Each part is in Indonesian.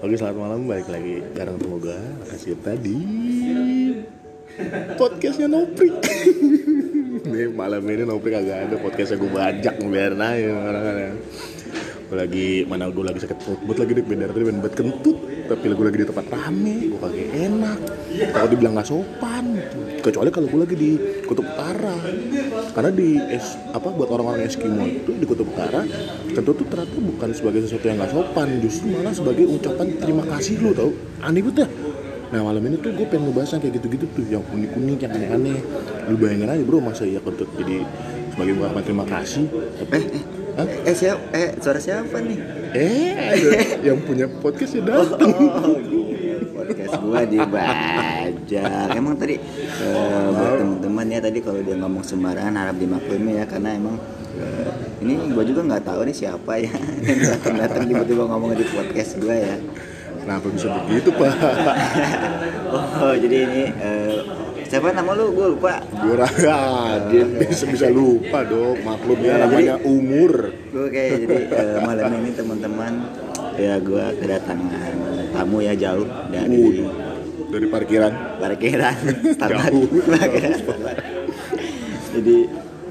Oke selamat malam. Balik lagi bareng temu gue Makasih tadi Podcastnya Noprik. Nih malam ini Noprik agak ada podcastnya gue bajak Biarin aja orang-orang Gue lagi, mana gue lagi sakit perut. Buat lagi di bendera tadi buat kentut Tapi gue lagi di tempat rame Gue kagak enak Takut dibilang gak sopan Kecuali kalau gue lagi di Kutub Utara Karena di es, apa buat orang-orang Eskimo itu di Kutub Utara kentut tuh ternyata bukan sebagai sesuatu yang gak sopan Justru malah sebagai ucapan terima kasih lu tau Aneh banget Nah malam ini tuh gue pengen ngebahas yang kayak gitu-gitu tuh Yang unik-unik, yang aneh-aneh Lu bayangin aja bro masa iya kentut jadi sebagai ungkapan terima kasih Tapi, Hah? Eh siapa? Eh suara siapa nih? Eh, yang punya podcast ya datang. Oh, iya. podcast gua dibajak. Emang tadi eh, buat teman-teman ya tadi kalau dia ngomong sembarangan harap dimaklumi ya karena emang eh, ini gua juga nggak tahu nih siapa ya yang datang-datang tiba-tiba ngomong di podcast gua ya. Kenapa bisa begitu pak? Oh jadi ini eh, siapa nama lu? Gua lupa. Gue raga, dia bisa bisa lupa dong. Maklum ya Ya, namanya jadi- umur. Gue kayak jadi eh, malam ini teman-teman ya gua kedatangan tamu ya jauh dari Uh, dari parkiran. parkiran standar Jauh. parkiran jadi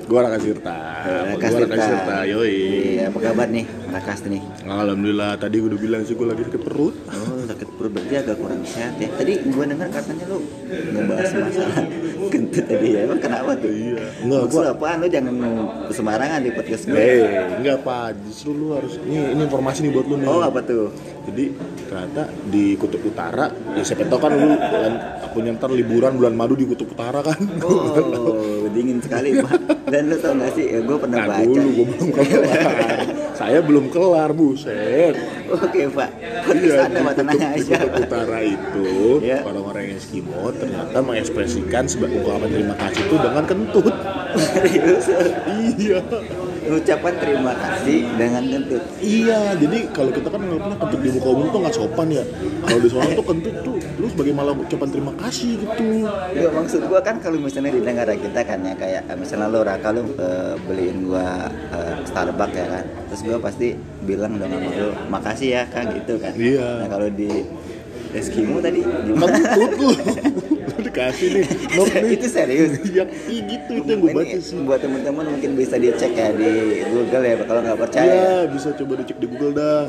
Gue Raka Sirta. Raka Gue Raka Sirta. Yoi. iya, apa kabar nih Rakas nih Alhamdulillah tadi gue udah bilang sih gue lagi sakit perut. oh sakit perut berarti agak kurang sehat ya tadi gua dengar katanya lu ngebahas masalah kentut tadi ya emang kenapa tuh Iya. Enggak, Maksud gua apaan lu jangan sembarangan di podcast gue Eh, enggak pak. Justru lu harus ini ini informasi nih buat lu nih. oh apa tuh Jadi ternyata di Kutub Utara, ya siapa tau kan lu kan aku nyantar liburan bulan madu di Kutub Utara kan. oh dingin sekali pak dan lu tau gak sih gue pernah Nah baca dulu gue belum kelar. Saya belum kelar buset. oke pak anda pak tenang Aja Kutub Utara itu Iya. orang-orang Eskimo ternyata mengekspresikan sebagai ungkapan terima kasih itu dengan kentut. iya. Ucapan terima kasih dengan kentut Iya, jadi kalau kita kan nganggapnya kentut di muka umum tuh nggak sopan ya. Kalau di sana tuh kentut tuh lu sebagai malah ucapan terima kasih gitu. Ya maksud gua kan kalau misalnya di negara kita kan ya kayak eh, misalnya lo Raka lu eh, beliin gua eh, Starbucks ya kan. Terus gua pasti bilang dong sama lu makasih ya Kang gitu kan. Iya. Nah kalau di Eskimo tadi gimana? Kentut lu. dikasih nih. Itu serius. Iya, iya gitu itu yang gue baca sih. buat teman-teman mungkin bisa dicek ya di Google ya kalau nggak Iya, percaya. bisa coba dicek di Google dah.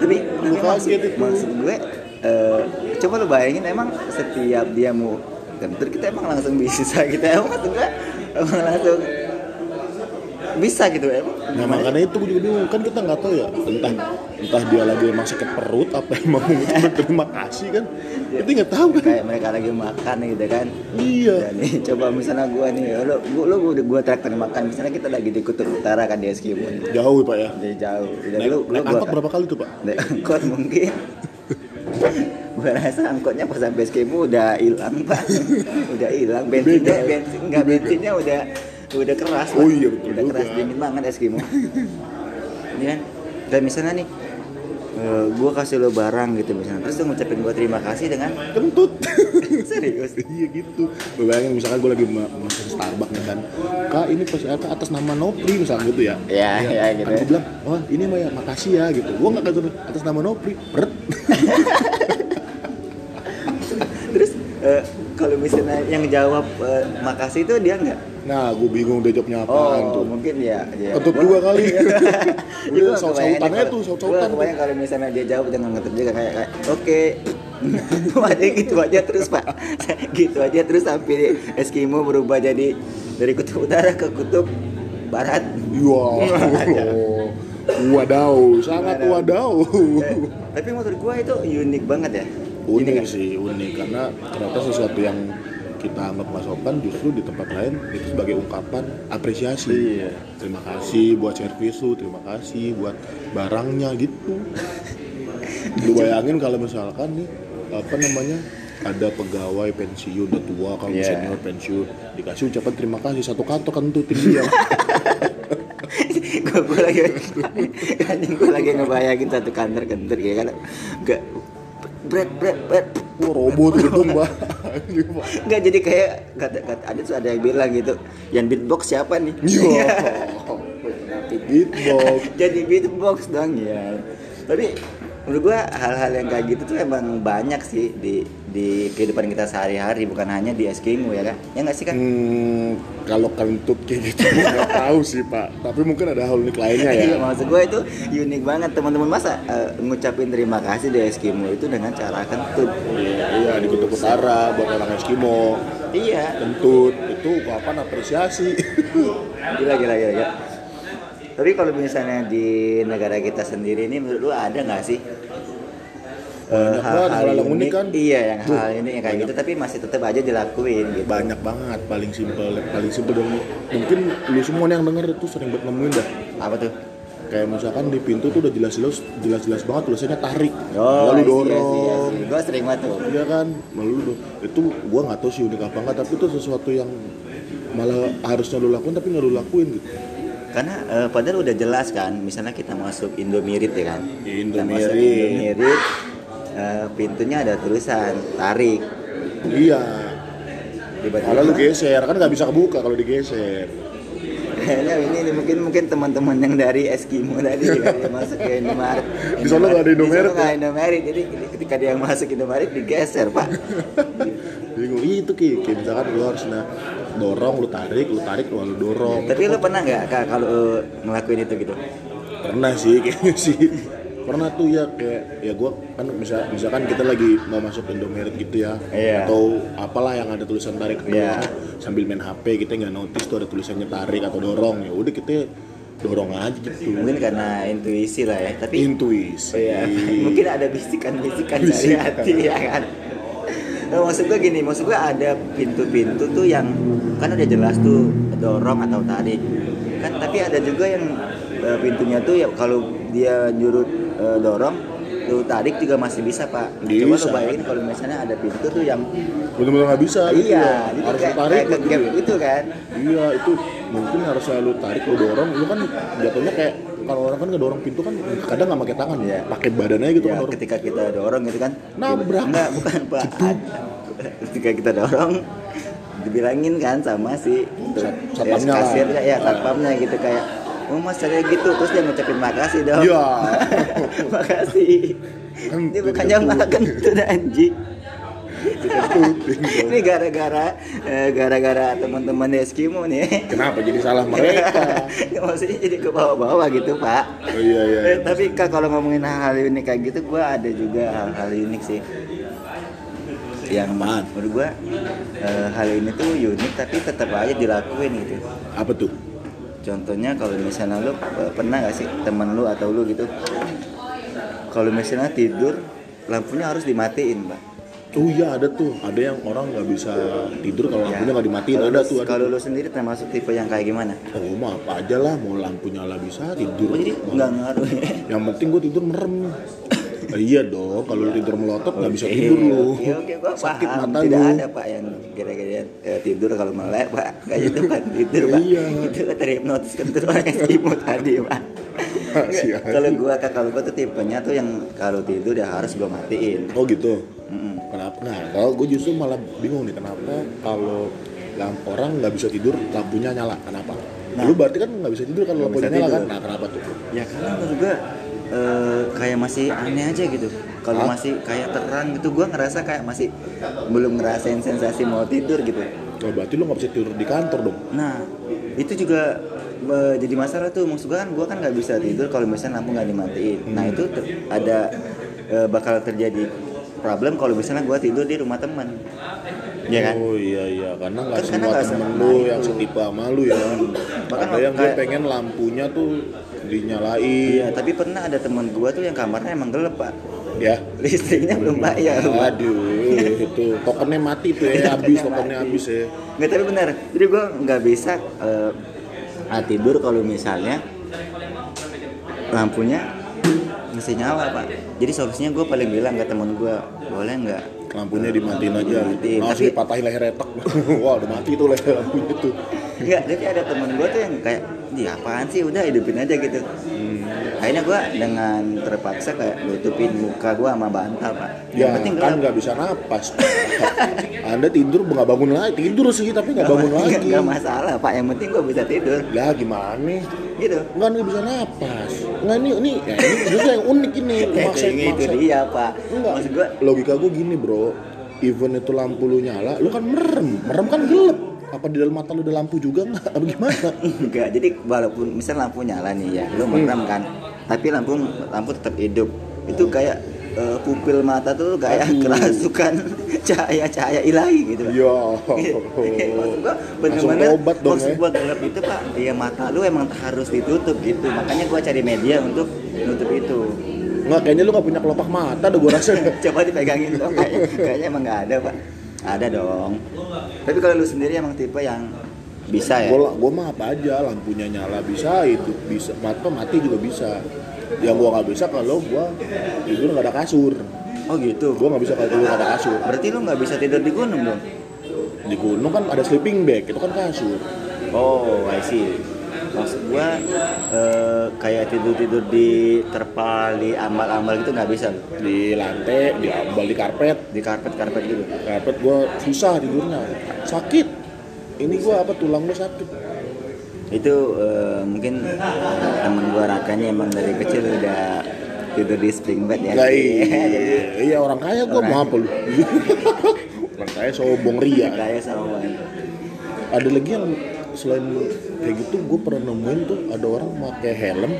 Tapi Lu kaget itu. maksud gue eh, coba lu bayangin emang setiap dia mau kita emang langsung bisa kita emang maksud gue emang langsung bisa gitu emang Nah makanya itu gue juga bingung. Kan kita nggak tahu ya entah entah dia lagi emang sakit perut apa emang mau ngucapin terima kasih kan? Kita nggak tahu kan? Kayak mereka lagi makan gitu kan? Iya. Dan nih coba misalnya gua nih lo gua lo gua, gua traktir makan misalnya kita lagi di kutub utara kan di Eskimo jauh pak ya? Di jauh. Udah naik, lu naik gua angkot berapa kali tuh pak? Naik angkot mungkin. Gua rasa angkotnya pas sampai Eskimo udah hilang pak. Udah hilang bensinnya bensin enggak bensinnya udah udah keras. Oh iya, betul udah keras dingin banget Eskimo. Ini kan dan misalnya nih eh, gua kasih lo barang gitu misalnya terus lu ngucapin gua terima kasih dengan kentut. Serius? Iya gitu. Lu bayangin misalkan gue lagi ma- makan Starbucks nih kan. Kak ini pas apa, atas nama Nopri misalnya gitu ya. Ya ya gitu. Kan gue bilang oh ini mah ya makasih ya gitu. Gue nggak kata atas nama Nopri. Beret. Terus eh, kalau misalnya yang jawab eh, makasih itu dia nggak? nah gue bingung dia jawabnya apaan Oh, tuh mungkin ya. ya. Kentut Gua- dua kali. Iya. Udah, saut-sautannya kebayangnya tuh, kalau- saut-sautan gua kebayang kalau misalnya dia jawab dengan kentut juga kayak, kayak oke. aja gitu aja terus pak gitu aja terus sampai Eskimo berubah jadi dari kutub utara ke kutub barat Iya. Wadaw, sangat wadaw. Eh, tapi menurut gua itu unik banget ya Unik kan? sih, unik karena ternyata sesuatu yang kita anggap sopan justru di tempat lain itu sebagai ungkapan apresiasi. Iya. Terima kasih buat servis lu, terima kasih buat barangnya gitu. Lu bayangin kalau misalkan nih apa namanya ada pegawai pensiun udah tua kalau Iya. senior pensiun dikasih ucapan terima kasih satu kantor kentutin dia gue gue lagi anjing gue lagi ngebayangin satu kantor kantor kayak kan gak bread bread bread Wah robot gitu mbak. Nggak jadi kayak kata, kata ada tuh ada yang bilang gitu yang beatbox siapa nih? Iya. Beatbox. jadi beatbox dong ya. Tapi menurut gua hal-hal yang kayak gitu tuh emang banyak sih di di kehidupan kita sehari-hari bukan hanya di Eskimo ya kan ya nggak sih kan Hmm, kalau kentut kayak gitu nggak tahu sih pak. Tapi mungkin ada hal unik lainnya ya. Iya, maksud gue itu unik banget teman-teman masa eh, ngucapin terima kasih di Eskimo itu dengan cara kentut. Iya di kutub utara buat orang Eskimo Iya, kentut itu apa apresiasi. gila gila gila. gila. Tapi kalau misalnya di negara kita sendiri ini menurut lu ada nggak sih eh, banget hal-hal yang unik kan. Iya, yang Tuh, hal ini yang kayak gitu tapi masih tetap aja dilakuin gitu. Banyak banget paling simpel paling simpel dan mungkin lu semua yang denger itu sering banget nemuin dah. Apa tuh? Kayak misalkan di pintu tuh udah jelas-jelas jelas-jelas banget tulisannya tarik. Oh, lalu iya, dorong. iya, iya, iya. Gue sering banget tuh. Iya kan, malu lu itu gua nggak tahu sih unik apa enggak, tapi itu sesuatu yang malah harusnya lu lakuin tapi nggak lu lakuin gitu. Karena eh, padahal udah jelas kan, misalnya kita masuk Indomirit ya kan. Kita masuk Indomirit. Eh, pintunya ada tulisan tarik. Iya. Tiba-tiba Kalau lu geser kan nggak bisa kebuka kalau digeser. kayaknya ini nih, mungkin mungkin teman-teman yang dari Eskimo tadi juga yang masuk ke Indomaret. Di sana nggak ada Indomaret, Di sana nggak ya? Indomaret, jadi ketika dia masuk Indomaret digeser pak. Bingung itu ki, kayak misalkan lu harus nah dorong, lu tarik, lu tarik, lu lu dorong. Tapi lu pernah nggak kalau ngelakuin itu gitu? pernah sih kayaknya sih pernah tuh ya kayak ya gua kan misal, misalkan kita lagi mau masuk Indomaret gitu ya Iya. atau apalah yang ada tulisan tarik ke Iya. sambil main HP kita nggak notice tuh ada tulisannya tarik atau dorong ya udah kita dorong aja gitu Mungkin karena intuisi lah ya. Tapi intuisi Iya, mungkin ada bisikan-bisikan dari hati ya kan. Nah, maksud gue gini, maksud gue ada pintu-pintu tuh yang kan udah jelas tuh dorong atau tarik. Kan tapi ada juga yang eh, pintunya tuh ya kalau dia nyuruh eh, dorong lu tarik juga masih bisa pak. Nah, Coba lu Bisa. bayangin kalau misalnya ada pintu tuh yang bener-bener nggak bisa gitu iya, ya. jadi harus kayak, tarik kayak gitu ya. gitu kan. iya itu mungkin harus lu tarik lu dorong lu kan jatuhnya kayak kalau orang kan ngedorong pintu kan kadang nggak pakai tangan Iya. pakai badannya gitu Ya, kan dorong. ketika kita dorong gitu kan. Nabrak. Enggak, bukan pak. ketika kita dorong dibilangin kan sama si Sat- ya, satpamnya lah. kasirnya ya satpamnya gitu kayak oh mas caranya gitu terus dia ngucapin makasih dong Iya. makasih Kan ini bukannya malah kentut anjing ini gara-gara eh, gara-gara teman-teman Eskimo nih Kenapa jadi salah mereka? maksudnya jadi ke bawah-bawah gitu pak Oh iya iya. Eh, tapi kak kalau ngomongin hal-hal unik kayak gitu, gua ada juga hal-hal unik sih. Yang menurut gua eh, hal ini tuh unik tapi tetap aja dilakuin gitu. Apa tuh? Contohnya kalau misalnya lu eh, pernah gak sih temen lu atau lu gitu, kalau misalnya tidur lampunya harus dimatiin, pak. Oh iya ada tuh. Ada yang orang nggak bisa tidur kalau lampunya nggak dimatiin. Kalau Ada lu- tuh. Ada. Kalau lu sendiri termasuk tipe yang kayak gimana? Oh mah apa aja lah. Mau lampu nyala bisa tidur. Oh, jadi nggak ngaruh ya? Yang penting gue tidur merem. Eh, iya dong. Kalau lu tidur melotot nggak bisa tidur lu. Oke, oke, gua Sakit paham. mata Tidak lu. ada pak yang kira-kira eh, tidur kalau melek pak. Kayak itu kan tidur pak. Iya. Itu kan terhipnotis kan terus orang Eskimo tadi pak. Aja. Kalau gua kak kalau gua tuh tipenya tuh yang kalau tidur ya harus gua matiin. Oh gitu. Mm-mm. Kenapa? Nah, kalau gue justru malah bingung nih kenapa kalau lamp orang nggak bisa tidur lampunya nyala. Kenapa? Nah. lu berarti kan nggak bisa tidur kalau Nggak lampunya nyala kan? Nah, kenapa tuh? Ya karena menurut gua eh, kayak masih aneh aja gitu. Kalau masih kayak terang gitu, gua ngerasa kayak masih belum ngerasain sensasi mau tidur gitu. Oh, berarti lu nggak bisa tidur di kantor dong? Nah, itu juga eh, jadi masalah tuh. Maksud gua kan gua kan nggak bisa tidur kalau misalnya lampu nggak dimatiin. Nah, itu ter- ada eh, bakal terjadi problem kalau misalnya gua tidur di rumah teman. Ya kan? Oh iya iya, karena nggak Kan semua temen lu itu. yang setipe sama lu ya. Ada yang dia kayak- pengen lampunya tuh dinyalain. Iya, tapi pernah ada teman gua tuh yang kamarnya emang gelap, Pak. Ya. Listriknya belum bayar, Pak. Aduh, itu tokennya mati tuh ya, habis tokennya habis ya. Nggak tapi benar. Jadi gua nggak bisa eh, ah, tidur kalau misalnya lampunya masih nyala, Pak. Jadi solusinya gua paling bilang ke temen gua, boleh nggak Lampunya dimatiin aja. Dimatiin, Langsung tapi- dipatahin leher retak. Wah, udah mati tuh leher lampunya tuh. Enggak, tapi ada temen gue tuh yang kayak, di apaan sih, udah hidupin aja gitu. Akhirnya gue dengan terpaksa kayak nutupin muka gue sama bantal pak. Yang Ya, penting kan nggak bisa napas. anda tidur nggak bangun lagi. Tidur sih tapi nggak bangun lagi. Nggak- nggak masalah pak. Yang penting gue bisa tidur. Lah gimana nih? Gitu. Nggak nih bisa napas. Nggak ini ini ya ini justru yang unik ini. Maksa itu, dia pak. Enggak. maksud gue logika gue gini bro. Even itu lampu lu nyala lu kan merem. Merem kan gelap apa di dalam mata lu ada lampu juga nggak? Apa gimana? Enggak jadi walaupun misal lampu nyala nih ya lu merem kan tapi lampu lampu tetap hidup. Itu kayak eh, pupil mata tuh kayak Aduh. kerasukan cahaya-cahaya ilahi gitu. Pak. ya. Maksud gua tobat dong maksud ya. gua gelap itu pak. Ya mata lu emang harus ditutup gitu. Makanya gua cari media untuk nutup itu. Nggak kayaknya lu nggak punya kelopak mata deh gue rasa. Coba dipegangin dong kayaknya, kayaknya emang nggak ada pak ada dong. Tapi kalau lu sendiri emang tipe yang bisa ya? Gue gue mah apa aja lampunya nyala bisa itu bisa mata mati juga bisa. Yang gue nggak bisa kalau gue tidur nggak ada kasur. Oh gitu? Gue nggak bisa kalau tidur nggak ada kasur. Berarti lu nggak bisa tidur di gunung dong? Di gunung kan ada sleeping bag itu kan kasur. Oh I see maksud gua eh, kayak tidur tidur di terpal di amal-amal gitu nggak bisa. Di lantai di ambal di karpet di karpet karpet gitu. Karpet gue susah tidurnya. Sakit. Ini gue apa tulang gue sakit. Itu eh, mungkin eh, temen gua rakanya emang dari kecil udah tidur di spring bed ya. Jadi- iya, iya orang kaya gue mau apa lu. Orang kaya sombong ria. Kayak sama banget. ada lagi yang selain kayak gitu gue pernah nemuin tuh ada orang pakai helm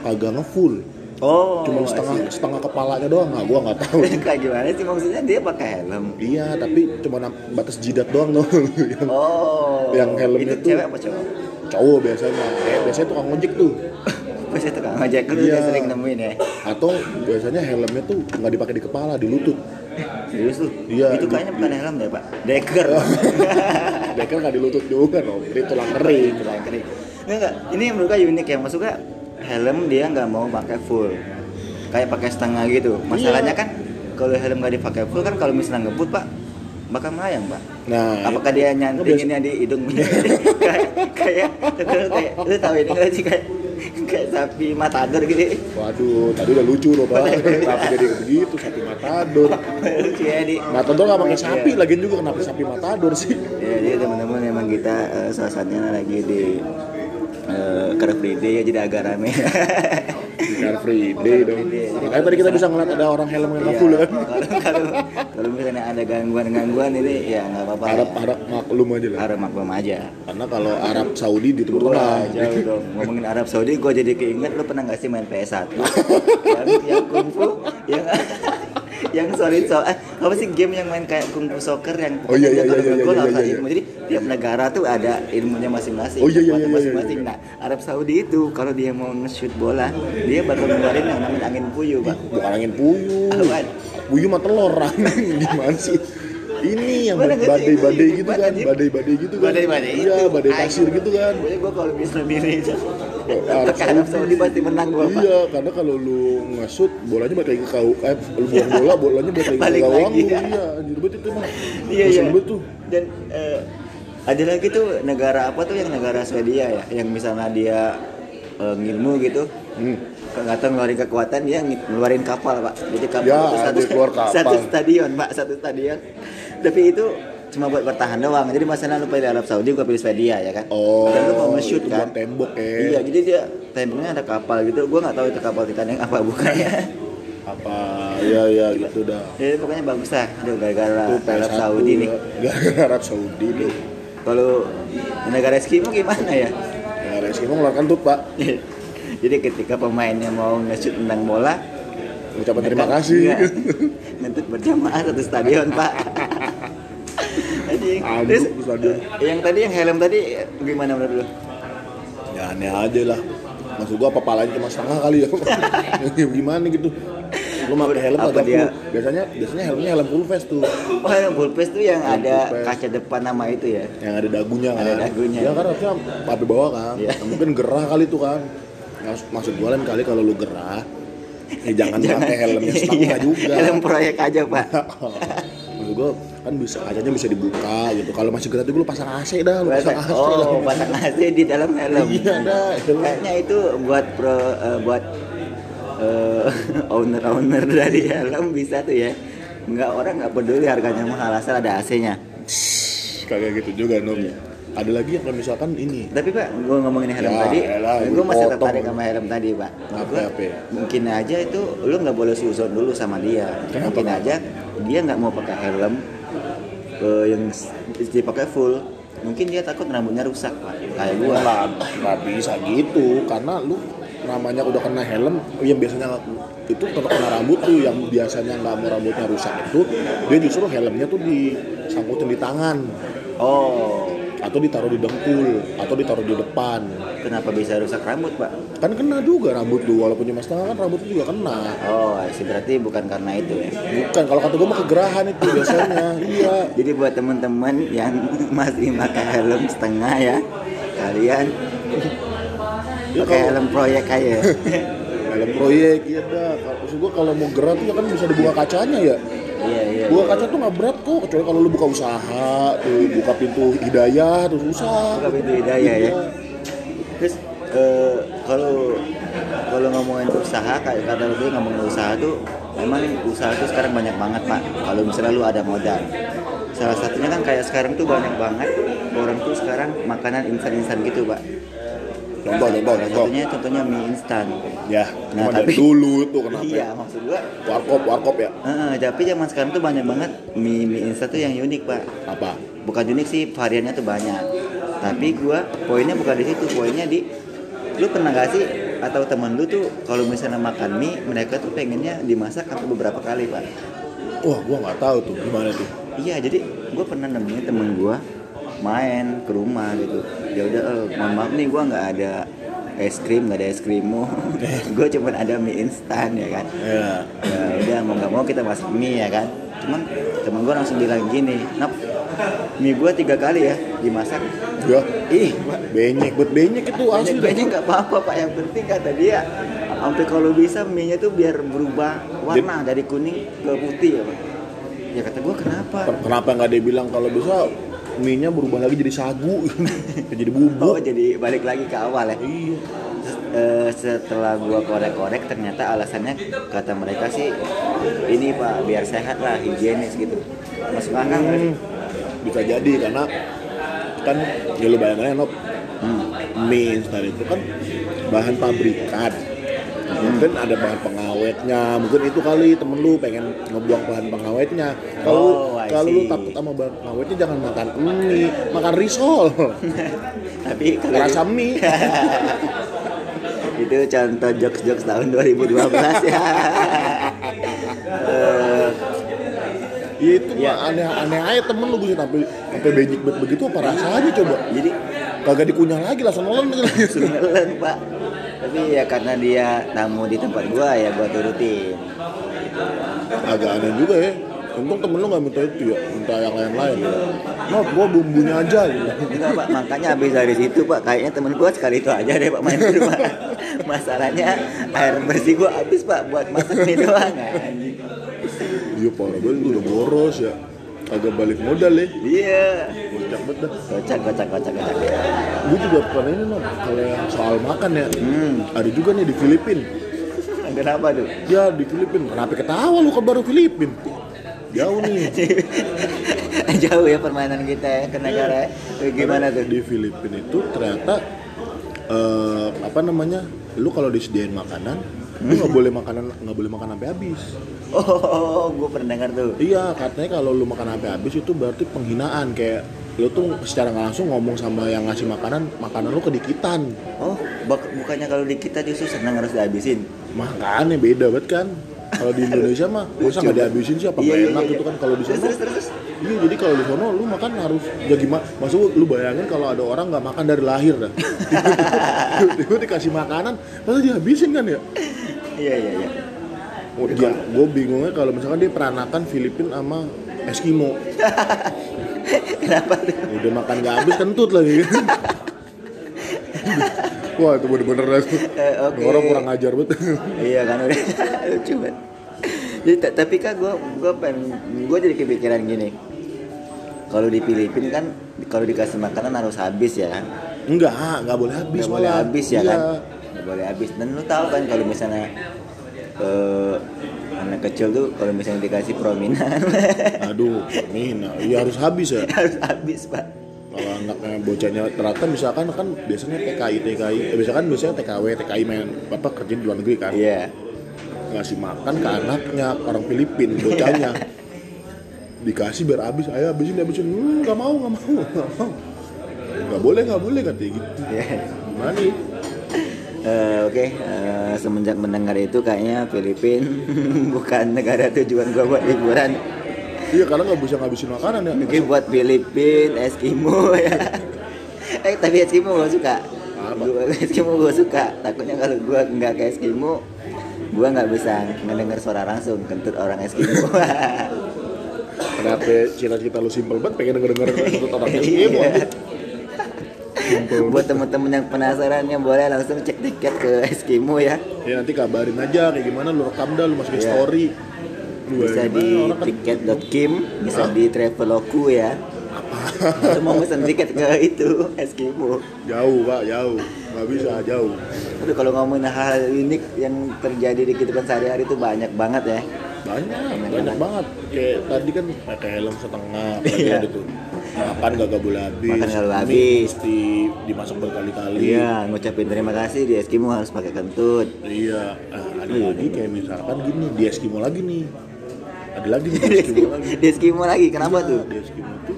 kagak ngefull oh cuma setengah setengah kepalanya doang. Nggak gue nggak tahu. Kayak gimana sih? Maksudnya dia pakai helm? Iya tapi cuma batas jidat doang yang oh Yang helmnya itu tuh- cewek apa cowok? cowok biasanya. Eh, biasanya tukang ojek tuh. Itu tukang ojek lu Iya. sering nemuin ya? Atau biasanya helmnya tuh nggak dipakai di kepala di lutut serius lu Iya, itu kayaknya bukan helm deh pak deker dekel nggak di lutut juga dong ini tulang kering Tulang kering. Nggak, nggak. Ini yang menurut gue unik ya. Maksudnya helm dia nggak mau pakai full. Kayak pakai setengah gitu. Masalahnya Iya. kan kalau helm nggak dipakai full kan kalau misalnya ngebut pak bakal melayang pak. nah Apakah dia nyantinginnya di hidung? kayak kayak lu kayak lu tahu ini nggak sih kayak kayak sapi matador gitu. waduh tadi udah lucu loh bang tapi jadi begitu sapi matador Lucu ya di. matador nggak pakai sapi Iya. lagian juga kenapa sapi matador sih Ya, jadi teman-teman emang kita eh, salah satunya lagi di eh, Car Free Day ya jadi agak rame. Car Free Day dong makanya tadi kita bisa ngeliat ada orang helm yang Iya, full kan kalau misalnya ada gangguan-gangguan ini ya nggak apa-apa. harap ya. harap maklum aja lah Harap maklum aja. karena kalau Arab Saudi di Timur Tengah Wah, jauh dong. Ngomongin Arab Saudi, gue jadi keinget lu pernah nggak sih main PS1 yang yang kungfu, yang yang solid so eh, apa sih game yang main kayak kungfu soccer yang Oh, iya, iya, iya, iya, iya, harus iya, iya. ilmu. Jadi tiap negara tuh ada ilmunya masing-masing. Oh, iya, iya, iya, iya, masing-masing. iya. Nah, Arab Saudi itu kalau dia mau nge-shoot bola, dia bakal ngeluarin yang namanya angin puyuh, Pak. bukan angin puyuh Puyuh mah telur angin gimana sih ini yang badai-badai gitu kan badai-badai gitu kan Badai-badai iya badai pasir gitu kan Pokoknya gue kalau bisa milih itu Arab Saudi pasti menang gue, Pak. Iya, karena kalau lu ngasut bolanya balik lagi ke kau, eh lu buang bola bolanya balik lagi ke gawang lu. ya. Iya, anjir banget itu mah. Iya iya. Dan eh, ada lagi tuh negara apa tuh yang negara Swedia ya, yang misalnya dia eh, ngilmu gitu, Hmm. Tahu ngeluarin kekuatan dia ng- ngeluarin kapal pak. Jadi kapal Ya, itu satu, keluar kapal. satu stadion pak, satu stadion. Tapi itu cuma buat bertahan doang. Jadi masalah lu pilih Arab Saudi, gua pilih Swedia ya kan. Oh, Dan lu mau nge-shoot kan. tembok ya. Iya, jadi dia temboknya ada kapal gitu. Gua nggak tahu itu kapal Titanic apa bukan ya. Apa? Iya, iya gitu dah. Jadi pokoknya bagus lah. Aduh gara-gara Arab PS1 Saudi nih. ya. Gara-gara Arab Saudi nih. Kalau negara Eskimo gimana ya? Negara Eskimo ngeluarkan tuh, Pak. Jadi ketika pemainnya mau nge-shoot tendang bola, Ucapan terima kasih. iya, ngentut berjamaah satu stadion, Pak. Terus stadion. yang tadi yang helm tadi gimana menurut lu? Ya aneh aja lah. Maksud gua apa palanya cuma setengah kali ya. Gimana gitu. Lu pakai helm Apa dia? full. Biasanya biasanya helmnya helm full face tuh. Oh, helm full face tuh yang Helm ada kaca depan nama itu ya. yang ada dagunya kan Ada dagunya. ya kan harusnya papi bawah kan. Nah, mungkin gerah kali tuh kan Maksud, gua lain kali kalau lu gerah ya jangan, pakai helmnya setengah Iya, juga Helm proyek aja, Pak. maksud gua kan bisa kacanya bisa dibuka gitu kalau masih gerah tuh lu pasang AC dah lu pasang AC oh, lah pasang AC di dalam helm. iya dah helm. Kayaknya itu buat pro eh, buat eh, owner-owner dari helm bisa tuh ya. Nggak orang nggak peduli harganya mahal asal ada AC-nya. kagak gitu juga Nob ada lagi yang kalau misalkan ini Tapi pak, gue ngomongin helm Ya, tadi, elah, gue masih tertarik sama helm tadi pak. Apa, apa ya? Mungkin aja itu lu nggak boleh suzon dulu sama dia. Kenapa, mungkin aja dia nggak mau pakai helm eh, yang dipakai full. Mungkin dia takut rambutnya rusak pak. Kayak gue. nggak nggak bisa gitu karena lu namanya udah kena helm yang biasanya itu tetap kena rambut tuh yang biasanya nggak mau rambutnya rusak itu dia justru helmnya tuh disangkutin di tangan Oh, atau ditaruh di dengkul atau ditaruh di depan kenapa bisa rusak rambut pak? kan kena juga rambut lu walaupun cuma setengah kan rambut lu juga kena Oh, sih berarti bukan karena itu ya. bukan kalau kata gue mah kegerahan itu biasanya iya Jadi buat teman-teman yang masih pakai helm setengah ya, kalian ya pakai helm proyek aja. helm proyek iya dah kalau maksud gue kalau mau gerak tuh ya kan bisa dibuka kacanya ya Iya iya. buka kaca tuh nggak berat kok kecuali kalau lu buka usaha tuh buka pintu hidayah terus susah Buka pintu hidayah ya. Iya. Terus eh, kalau kalau ngomongin usaha kayak kata lu ngomongin usaha tuh memang usaha tuh sekarang banyak banget pak. Kalau misalnya lu ada modal. Salah satunya kan kayak sekarang tuh banyak banget orang tuh sekarang makanan instan-instan gitu pak. Contoh contoh contoh. satunya contohnya mie instan. ya Nah, tapi- dulu tuh kenapa Iya maksud gua. warkop warkop ya? Eh, tapi zaman sekarang tuh banyak banget mie mie instan tuh yang unik pak. apa? Bukan unik sih variannya tuh banyak. Tapi gua poinnya bukan di situ poinnya di lu pernah gak sih atau temen lu tuh kalau misalnya makan mie mereka tuh pengennya dimasak sampai beberapa kali pak? Wah gua nggak tahu tuh gimana tuh. Iya jadi gua pernah nemuin temen gua main ke rumah gitu ya udah eh, mohon maaf nih gua nggak ada es krim nggak ada es krimmu gue cuman ada mie instan ya kan? Ya ya udah mau nggak mau kita masak mie ya kan? Cuman temen gue langsung bilang gini nap mie gue tiga kali ya dimasak. Ya ih benyek buat benyek itu asli. banyak banyak nggak apa-apa pak. Yang penting kata dia sampai kalau bisa mie nya tuh biar berubah warna dari kuning ke putih ya pak. Ya kata gue kenapa? Ken- kenapa nggak dia bilang kalau bisa mie nya berubah lagi jadi sagu. Jadi oh bubuk jadi balik lagi ke awal ya? Iya. Eh, setelah gua korek-korek ternyata alasannya kata mereka sih ini pak biar sehat lah higienis gitu. Masuk akal? Hmm, bisa jadi karena kan ya lu bayangin Nop Hmm. mie instan itu kan bahan pabrikan mungkin ada bahan pengawetnya. Mungkin itu kali temen lu pengen ngebuang bahan pengawetnya. Kalau Oh, kalau lu takut sama bahan pengawetnya jangan makan mie makan risol. Tapi kalau rasa mie. Itu contoh jokes-jokes tahun 2012 ya Eh, ya. Itu Iya. mah aneh aneh aja temen lu bisa sampai sampai bet begitu apa rasanya coba? Jadi kagak dikunyah lagi langsung nelen langsung nelen pak tapi ya karena dia tamu di tempat gua ya gua turutin. Agak aneh juga ya. Untung temen lu nggak minta itu ya minta yang lain lain Not gua bumbunya aja gitu. Enggak pak, makanya habis dari situ pak Kayaknya temen gua sekali itu aja deh pak main ke rumah Masalahnya air bersih gua habis pak Buat masak mie doang. Iya parah banget udah boros ya agak balik modal ya. Iya. Kocak banget dah. Kocak, kocak, kocak, kocak gue juga pernah ini Not kalau yang soal makan ya. Hmm, ada juga nih di Filipin. Kenapa tuh? ya di Filipin. Kenapa ketawa lu kan baru Filipin? Jauh nih. Jauh ya permainan kita ya ke negara ya. Eh, Gimana tuh? di Filipina itu ternyata eh, apa namanya lu kalau disediain makanan lu nggak boleh makanan nggak boleh makan sampai habis. Oh, gue pernah dengar tuh. Iya katanya kalau lu makan sampai habis itu berarti penghinaan kayak lu tuh secara langsung ngomong sama yang ngasih makanan makanan lu kedikitan. Oh, bak- bukannya kalau di kita justru senang harus dihabisin? Makanya beda banget kan. Kalau di Indonesia mah masa nggak dihabisin sih apa Iya, iya, enak iya. gitu kan? Kalau di sana iya jadi kalau di sana lu makan harus ya gimana maksud lu, bayangin kalau ada orang nggak makan dari lahir dah. Tiba-tiba dikasih makanan masa dihabisin kan ya? Iya, iya, iya. Oh, dia, gue bingungnya kalau misalkan dia peranakan Filipin sama Eskimo. Kenapa tuh? udah makan gak habis kentut lagi. Wah itu bener-bener. Eh, oke. orang kurang ngajar banget. Iya kan udah. Lucu banget. Jadi ta- tapi kan gue gue pengen gue jadi kepikiran gini kalau di Filipina kan kalau dikasih makanan harus habis ya. Kan enggak nggak boleh habis nggak boleh habis ya Iya. kan? Nggak boleh habis. Dan lu tahu kan kalau misalnya eh, anak kecil tuh kalau misalnya dikasih prominan. Aduh ini ya harus habis ya? Harus habis pak. Kalau anaknya bocahnya ternyata misalkan kan biasanya TKI TKI eh, misalkan biasanya TKW TKI main apa kerja di luar negeri kan? Iya. Ngasih makan ke anaknya orang Filipin bocahnya dikasih biar habis ayo habisin habisin hmm, nggak mau nggak mau nggak mau nggak boleh nggak boleh katanya gitu Iya. gimana Eh, Oke, eh, semenjak mendengar itu kayaknya Filipin bukan negara tujuan gua buat liburan. iya karena nggak bisa ngabisin makanan ya Mungkin buat Filipin, Eskimo ya. eh tapi Eskimo gua suka. Gua, Eskimo gua suka. Takutnya kalau gua nggak ke Eskimo, gua nggak bisa ngedenger suara langsung kentut orang Eskimo. Kenapa cita-cita lu simpel banget pengen denger denger untuk orang Eskimo Iya. Simpel buat teman-teman yang penasaran ya boleh langsung cek tiket ke Eskimo ya. ya nanti kabarin aja kayak gimana lu rekam dah lu masukin Iya. story. Lu bisa gimana, di orang kan- tiket.kim bisa Hah? di traveloku ya. Lu mau pesan tiket ke itu Eskimo? Jauh pak jauh. Nggak bisa jauh. Aduh kalau ngomongin hal unik yang terjadi di kehidupan sehari-hari itu banyak banget ya banyak banyak banget kayak tadi kan pakai helm setengah Iya. iya. ada tuh makan gak gabul habis Makan mie habis. mesti dimasak berkali-kali Iya ngucapin terima kasih di Eskimo harus pakai kentut iya ah, ada Iya. lagi kayak misalkan gini di Eskimo lagi nih ada lagi nih di Eskimo lagi Di Eskimo lagi kenapa Iya, tuh? di Eskimo tuh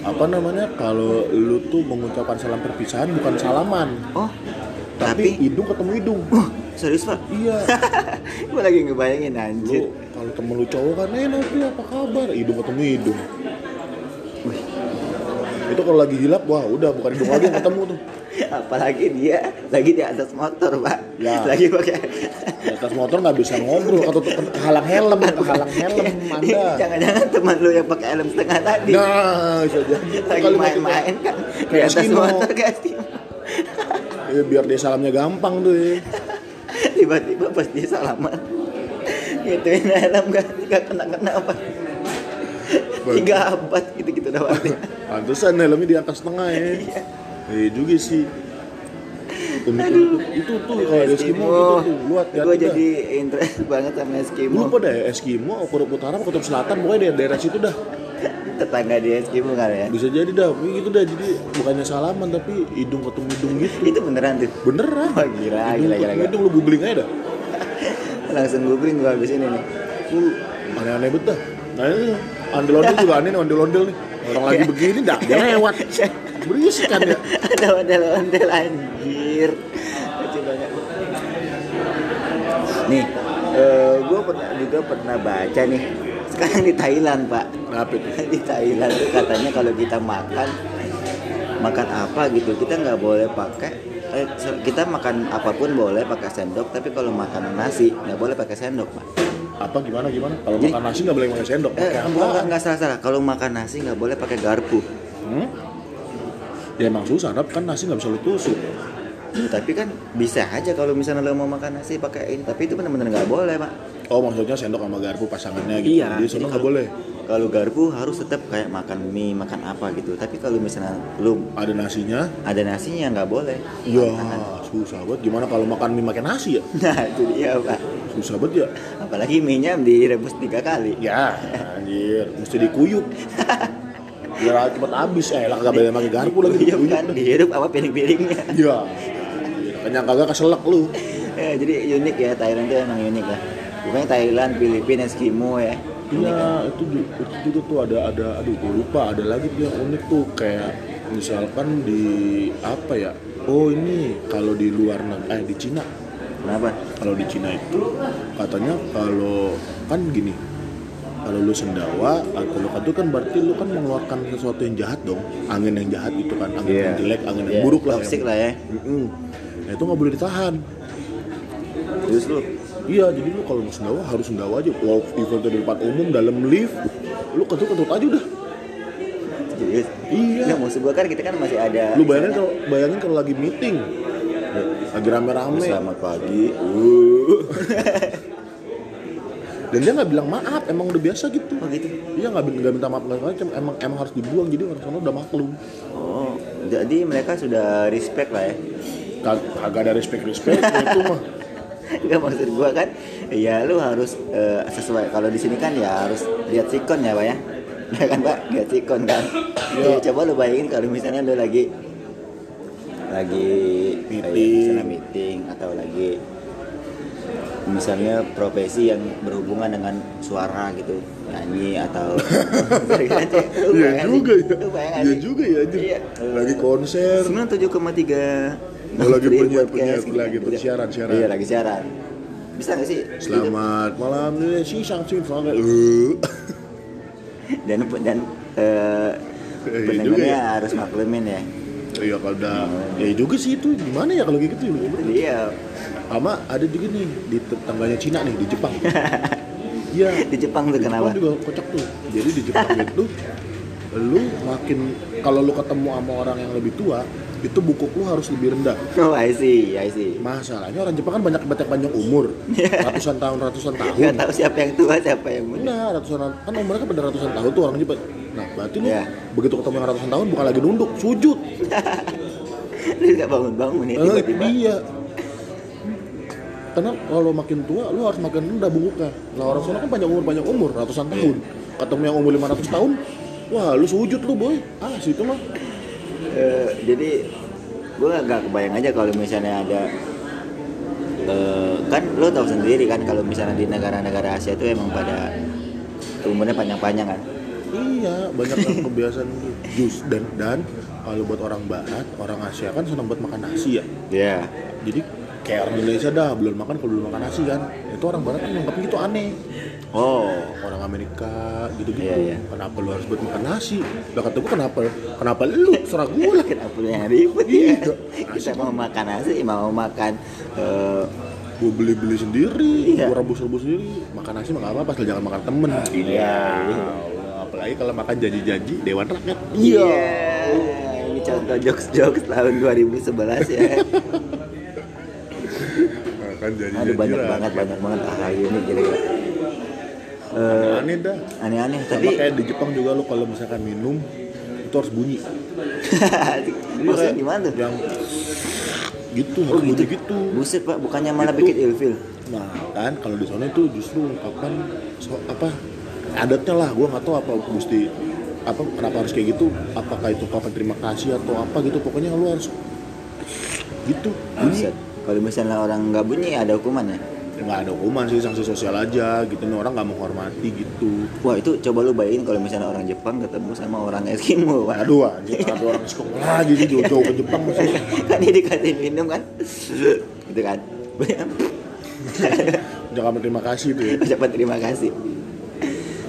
apa namanya kalau lu tuh mengucapkan salam perpisahan bukan salaman Oh tapi, tapi hidung ketemu hidung Wah serius pak? iya Gue lagi ngebayangin anjir lu temen lu cowok kan eh Novi apa kabar? Hidung ketemu hidung. Wih, itu kalau lagi hilap wah udah bukan hidung lagi yang ketemu tuh. Apalagi dia lagi di atas motor pak. Ya. Lagi pakai di atas motor nggak bisa ngobrol atau kehalang helm kehalang helm anda. Jangan-jangan teman lu yang pakai helm setengah tadi. Nah bisa jadi. Lagi main-main kan di atas Eskimo. motor kayak Ya, biar dia salamnya gampang tuh ya. tiba-tiba pas dia salaman gituin helm gak, gak kena-kena apa tiga abad gitu-gitu doang Pantesan helmnya di atas setengah ya. Iya juga sih. Unik-unik itu tuh kalau di Eskimo gitu tuh, lu hati-hati gue jadi interest banget sama Eskimo Lupa deh Eskimo, Kutub Utara, Kutub Selatan, pokoknya daerah, daerah situ dah. tetangga di Eskimo kan ya Bisa jadi dah, gitu dah. Jadi bukannya salaman tapi hidung ketemu hidung gitu. itu beneran tuh Beneran. Wah, gila, hidung gila, ketemu gila, gila. hidung lu googling aja dah. Langsung googling gue habis ini nih Lu aneh-aneh bet dah. Nah ini ondel-ondel juga aneh nih ondel-ondel nih. Orang lagi begini dah dia lewat. Berisik kan ya. ada ondel-ondel anjir lucu banget nih gue pernah juga pernah baca nih sekarang di Thailand pak Kenapa itu? di Thailand katanya kalau kita makan makan apa gitu kita nggak boleh pakai eh, kita makan apa pun boleh pakai sendok tapi kalau makan nasi nggak boleh pakai sendok pak Apa gimana gimana? Kalau Jadi- makan nasi nggak boleh pakai sendok. eh Pakai bukan nggak- salah salah kalau makan nasi nggak boleh pakai garpu Hmm? Ya emang susah, kan nasi nggak bisa lu tusuk. Tapi kan bisa aja kalau misalnya lo mau makan nasi pakai ini tapi itu benar-benar nggak boleh pak Oh maksudnya sendok sama garpu pasangannya gitu. Iya, Jadi sono nggak boleh. kalau garpu harus tetap kayak makan mie makan apa gitu tapi kalau misalnya lu Ada nasinya. ada nasinya nggak boleh Ya susah banget. Gimana kalau makan mie makan nasi ya? nah itu dia pak Susah banget ya. apalagi mie nya direbus tiga kali Ya, anjir, mesti dikuyup. Biar cepet habis, eh lah nggak boleh pakai garpu lagi Iya kan dihirup apa piring-piringnya Iya. Kenyang kagak keselak lu. ya, jadi unik ya Thailand itu emang unik lah pokoknya Thailand Filipina Eskimo ya Iya, itu, itu juga tuh ada ada aduh gue lupa ada lagi tuh yang unik tuh kayak misalkan di apa ya? Oh ini kalau di luar negeri eh di Cina. kenapa Kalau di Cina itu katanya kalau kan gini. Kalau lu sendawa atau lu katu kan berarti lu kan mengeluarkan sesuatu yang jahat dong. Angin yang jahat itu kan, angin Iya. yang jelek, angin yang Iya, buruk lah. toxic yang- lah ya Mm-mm. Nah itu nggak boleh ditahan. terus lu Iya, jadi lu kalau mau sendawa harus sendawa aja. Wow, event di depan umum dalam lift, lu kentut-kentut aja udah. serius Iya. Nggak, maksud gua kan kita kan masih ada Lu bayangin kalau bayangin kalau lagi meeting, lagi rame-rame, selamat pagi dan dia nggak bilang maaf, emang udah biasa gitu. oh gitu Iya nggak nggak minta maaf nggak macam, emang emang harus dibuang. Jadi orang sana udah maklum. oh jadi mereka sudah respect lah ya Kag- Kagak ada respect respect itu mah. Enggak maksud gua kan ya lu harus eh, sesuai kalau di sini kan ya harus lihat sikon ya pak ya ya kan pak lihat sikon kan Iya. ya, coba lu bayangin kalau misalnya lu lagi lagi Meeting. kayak misalnya meeting atau lagi misalnya profesi yang berhubungan dengan suara gitu nyanyi atau Iya juga ya. Iya juga ya anjir. Iya. Lagi konser. 97,3 Oh, lagi Free penyiar- podcast penyiar- gitu. lagi bersiaran, siaran. Iya lagi siaran Bisa gak sih? Selamat malam nih si sang Chin Fang. Eh. Dan dan eh, Iya pendengarnya ya. harus maklumin ya Iya kalau udah ya juga sih itu gimana ya kalau gitu ya? Jadi ya Sama ada juga nih di tetangganya Cina nih di Jepang. Iya. di Jepang tuh Di kenapa? Jepang juga kocak tuh. Jadi di Jepang itu lu makin kalau lu ketemu sama orang yang lebih tua itu buku lu harus lebih rendah. Oh I see, I see Masalahnya orang Jepang kan banyak banyak panjang umur, ratusan tahun ratusan tahun. Gak tahu siapa yang tua siapa yang muda Nah, ratusan kan umurnya kan pada ratusan tahun tuh orang Jepang. Nah, berarti lu Iya. begitu ketemu yang ratusan tahun bukan lagi nunduk, sujud. Lu gak bangun-bangun ya tiba-tiba iya. Karena kalau makin tua, lu harus makin rendah bungkuknya. Lah orang sana kan panjang umur, panjang umur, ratusan tahun. Ketemu yang umur 500 tahun, wah lu sujud lu boy. Ah, situ mah. Eh, Jadi gue gak kebayang aja kalau misalnya ada eh, Kan lo tau sendiri kan kalau misalnya di negara-negara Asia itu emang pada umurnya panjang-panjang kan Iya, banyak yang kebiasaan jus dan dan kalau buat orang barat, orang Asia kan senang buat makan nasi ya. Iya Jadi kayak orang Indonesia dah belum makan kalau belum makan nasi kan. Itu orang barat kan nganggapnya itu aneh. Oh orang Amerika gitu-gitu Iya, iya. kenapa lu harus buat makan nasi lah kata kenapa kenapa lu serah gua lah Kenapa lu yang ribet Iya. ya? Kita mau makan nasi, mau makan eh, gua beli-beli sendiri Iya. gua rebus-rebus sendiri makan nasi mah gak apa-apa asal jangan makan temen Iya. Allah, apalagi kalau makan janji-janji dewan rakyat Iya. Ini contoh jokes-jokes tahun 2011 ya. makan janji-janji Aduh banyak banget, banyak banget ah ini gila-gila. Eh, aneh dah aneh-aneh sama tadi. kayak di Jepang juga lu kalau misalkan minum itu harus bunyi Maksudnya gimana tuh? yang gitu Oh harus gitu. bunyi gitu Buset pak, bukannya malah Itu. bikin ilfil. Nah kan kalau di sana itu justru ungkapan so, apa adatnya lah gue nggak tahu apa mesti apa kenapa harus kayak gitu apakah itu ungkapan terima kasih atau apa gitu pokoknya lu harus gitu Buset. Kalau misalnya orang nggak bunyi ada hukumannya. ini nggak ada hukuman sih sanksi sosial aja gitu nih orang nggak menghormati gitu Wah itu coba lu bayangin kalau misalnya orang Jepang ketemu sama orang Eskimo pak. aduh anjir ada orang sekolah lagi sih jauh-jauh ke Jepang masih kan dia dikasih minum kan, gitu kan. jangan berterima kasih tuh ya Ucapan terima kasih.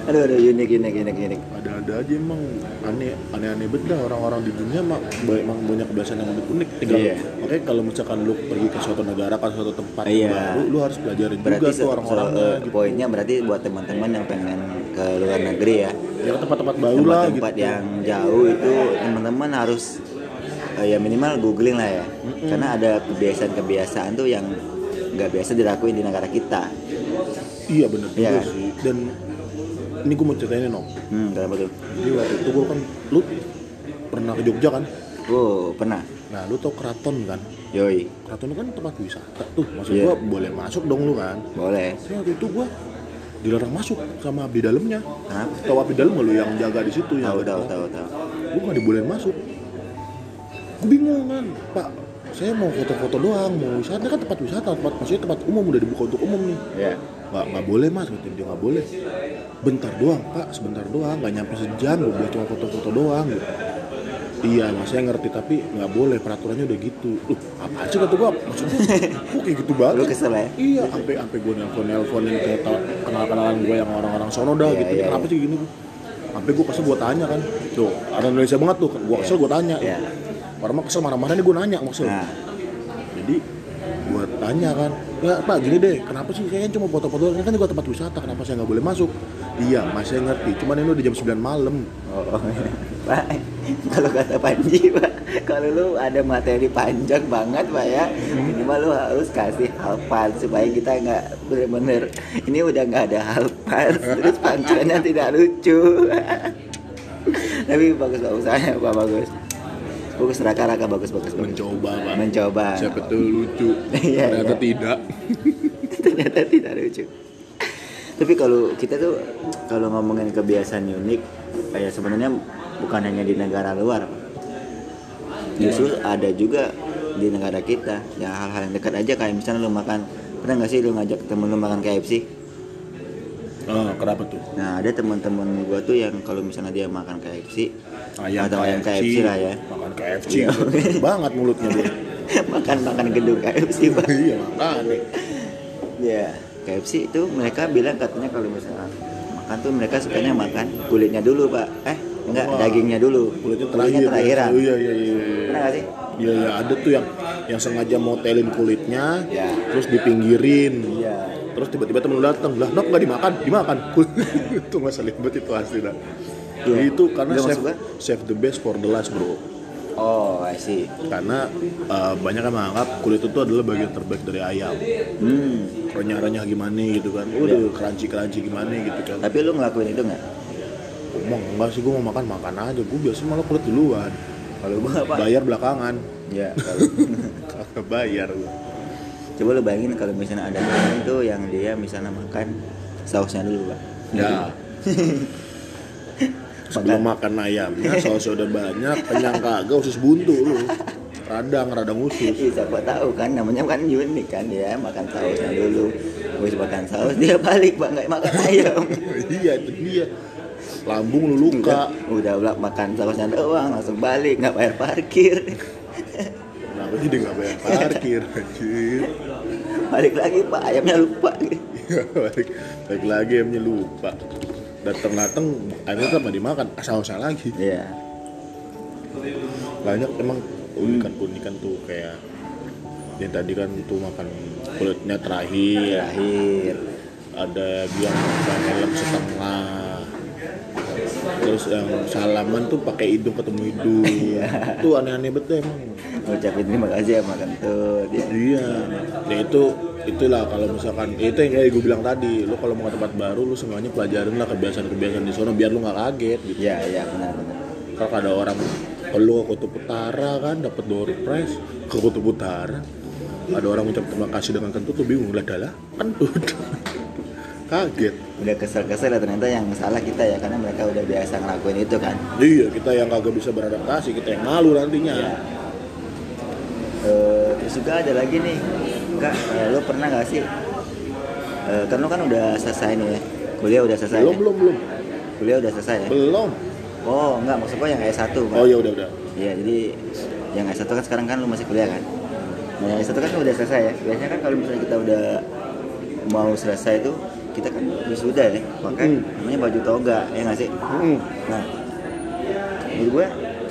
Aduh, aduh, unik, unik, unik, unik. ada-ada aja emang aneh aneh-aneh beda orang-orang di dunia mah ba- emang banyak kebiasaan yang unik unik tinggal Iya. makanya kalau misalkan lu pergi ke suatu negara ke suatu tempat Iya. yang baru lu harus pelajarin Berarti juga tuh orang-orangnya se- gitu poinnya berarti buat teman-teman yang pengen ke luar negeri ya, ya ke tempat-tempat baru lah gitu tempat-tempat yang jauh itu teman-teman harus eh, ya minimal googling lah ya, karena ada kebiasaan-kebiasaan tuh yang nggak biasa dilakuin di negara kita. iya Iya juga kan? sih dan ini gue mau ceritain nih, no Hmm, kenapa tuh? jadi waktu itu gue kan lu pernah ke Jogja kan Oh, pernah. nah lu tau keraton kan Yoi, keraton itu kan tempat wisata tuh maksud Iya. gua boleh masuk dong lu kan boleh. saya waktu itu gua dilarang masuk sama abdi dalamnya Kenapa? tahu abdi dalam lu yang jaga di situ yang Tahu, tahu, tahu, tahu. gue nggak dibolehin masuk gue bingung kan pak saya mau foto-foto doang mau wisata. Kan tempat wisata tempat maksudnya tempat umum udah dibuka untuk umum nih. Ya. nggak nggak boleh mas. Kata dia nggak boleh. Bentar doang pak. Sebentar doang. Nggak nyampe sejam gue buat cuma foto-foto doang. Gitu iya mas. Saya ngerti tapi nggak boleh. Peraturannya udah gitu. Loh apa sih kata gue maksudnya kok kayak gitu banget? Lu kesel ya? iya sampai sampai gue nelpon nelponin ke kenal kenalan gue yang orang-orang sono dah Iya, gitu. iya, kenapa iya. sih gini? Sampai gue kesel gue tanya kan. Tuh orang Indonesia banget tuh. Gue kesel gue tanya. Iya. Orang mah kesel marah-marah nih gue nanya maksud Nah, jadi buat tanya kan ya pak gini deh kenapa sih kayaknya cuma foto-foto ini kan juga tempat wisata kenapa saya nggak boleh masuk iya mas saya ngerti cuman ini udah jam 9 malam Oh, oh. Pak, kalau kata Panji, Pak, kalau lu ada materi panjang banget, Pak ya, minimal lu harus kasih halpan supaya kita nggak bener-bener ini udah nggak ada halpan, terus pancelannya tidak lucu. Tapi bagus pak usahanya, Pak bagus. Bagus raka-raka bagus bagus bagus. mencoba pak. Mencoba. siapa tuh lucu. Iya, ternyata iya. tidak. Ternyata tidak lucu. Tapi kalau kita tuh kalau ngomongin kebiasaan unik kayak sebenarnya bukan hanya di negara luar justru ada juga di negara kita ya hal-hal yang dekat aja kayak misalnya lu makan. Pernah nggak sih lu ngajak temen lu makan KFC Oh, kenapa tuh? nah ada teman-teman gua tuh yang kalau misalnya dia makan KFC Ayam atau ayam KFC lah ya Makan KFC. Iya. banget mulutnya dia. makan makan gedung KFC pak iya, makan. ya KFC itu mereka bilang katanya kalau misalnya makan tuh mereka sukanya makan kulitnya dulu pak eh enggak Wah. dagingnya dulu Kulitnya terakhir. terakhiran Oh, iya, iya, iya. iya. pernah nggak sih Iya, iya, ada tuh yang yang sengaja motelin kulitnya, Ya. terus dipinggirin. iya Terus tiba-tiba temen lu datang, lah, nok nggak dimakan, dimakan. itu nggak selibet itu asli dah. Iya. Itu karena Nggak save, gua? save the best for the last bro. oh I see Karena eh, banyak yang menganggap kulit itu adalah bagian terbaik dari ayam. hmm Renyah-renyah gimana gitu kan, Iya. udah crunchy-crunchy gimana gitu kan. tapi lu ngelakuin itu nggak Ngomong, enggak sih gue mau makan, makan aja. Gue biasa malah kulit duluan. kalau apa Bayar belakangan. ya kalau bayar gue. Coba lu bayangin kalau misalnya ada temen tuh yang dia misalnya makan sausnya dulu pak Ya. Sebelum makan ayamnya, sausnya udah banyak, kenyang kagak, usus buntu lu. Radang, radang usus. Ih, siapa tahu kan namanya kan unik kan dia makan sausnya dulu habis makan saus dia balik pak nggak makan ayam iya, itu dia. Lambung lu luka. udah udah makan sausnya doang langsung balik nggak bayar parkir Kenapa sih dia nggak bayar parkir, anjir. balik lagi pak. Ayamnya lupa. Iya, balik, balik lagi emnya lupa. Dateng-dateng, akhirnya tetap nggak dimakan, sausnya lagi. Iya. Banyak emang unikan-unikan tuh kayak yang tadi kan tuh makan kulitnya terakhir. Terakhir. Ada yang pakai helm setengah terus yang salaman tuh pakai hidung ketemu hidung. Itu aneh-aneh betul emang. Ngucapin terima kasih ya makan tuh dia iya. Ya itu itulah kalau misalkan ya itu yang kayak gue bilang tadi lu kalau mau ke tempat baru lu semuanya pelajarin lah kebiasaan-kebiasaan di sana biar lu nggak kaget gitu. Iya iya benar benar. Kalau ada orang lu ke kutub utara kan dapat door prize ke kutub utara ada orang ucap terima kasih dengan kentut lu bingung lah adalah kentut kaget udah kesel-kesel ya ternyata yang salah kita ya karena mereka udah biasa ngelakuin itu kan Iya, kita yang kagak bisa beradaptasi, kita yang malu nantinya. Iya. Eh, terus juga ada lagi nih kak eh, lo pernah gak sih eh, kan lo kan udah selesai nih ya kuliah udah selesai Belum, ya? belum, belum. kuliah udah selesai ya Belum. oh enggak maksud gua yang S1 Pak. Oh ya udah udah. Iya, jadi yang S1 kan sekarang kan lu masih kuliah kan? Nah, yang S1 kan udah selesai ya. Biasanya kan kalau misalnya kita udah mau selesai itu kita kan wisuda ya, pakai Hmm. namanya baju toga, ya nggak sih? Hmm. Nah, menurut gue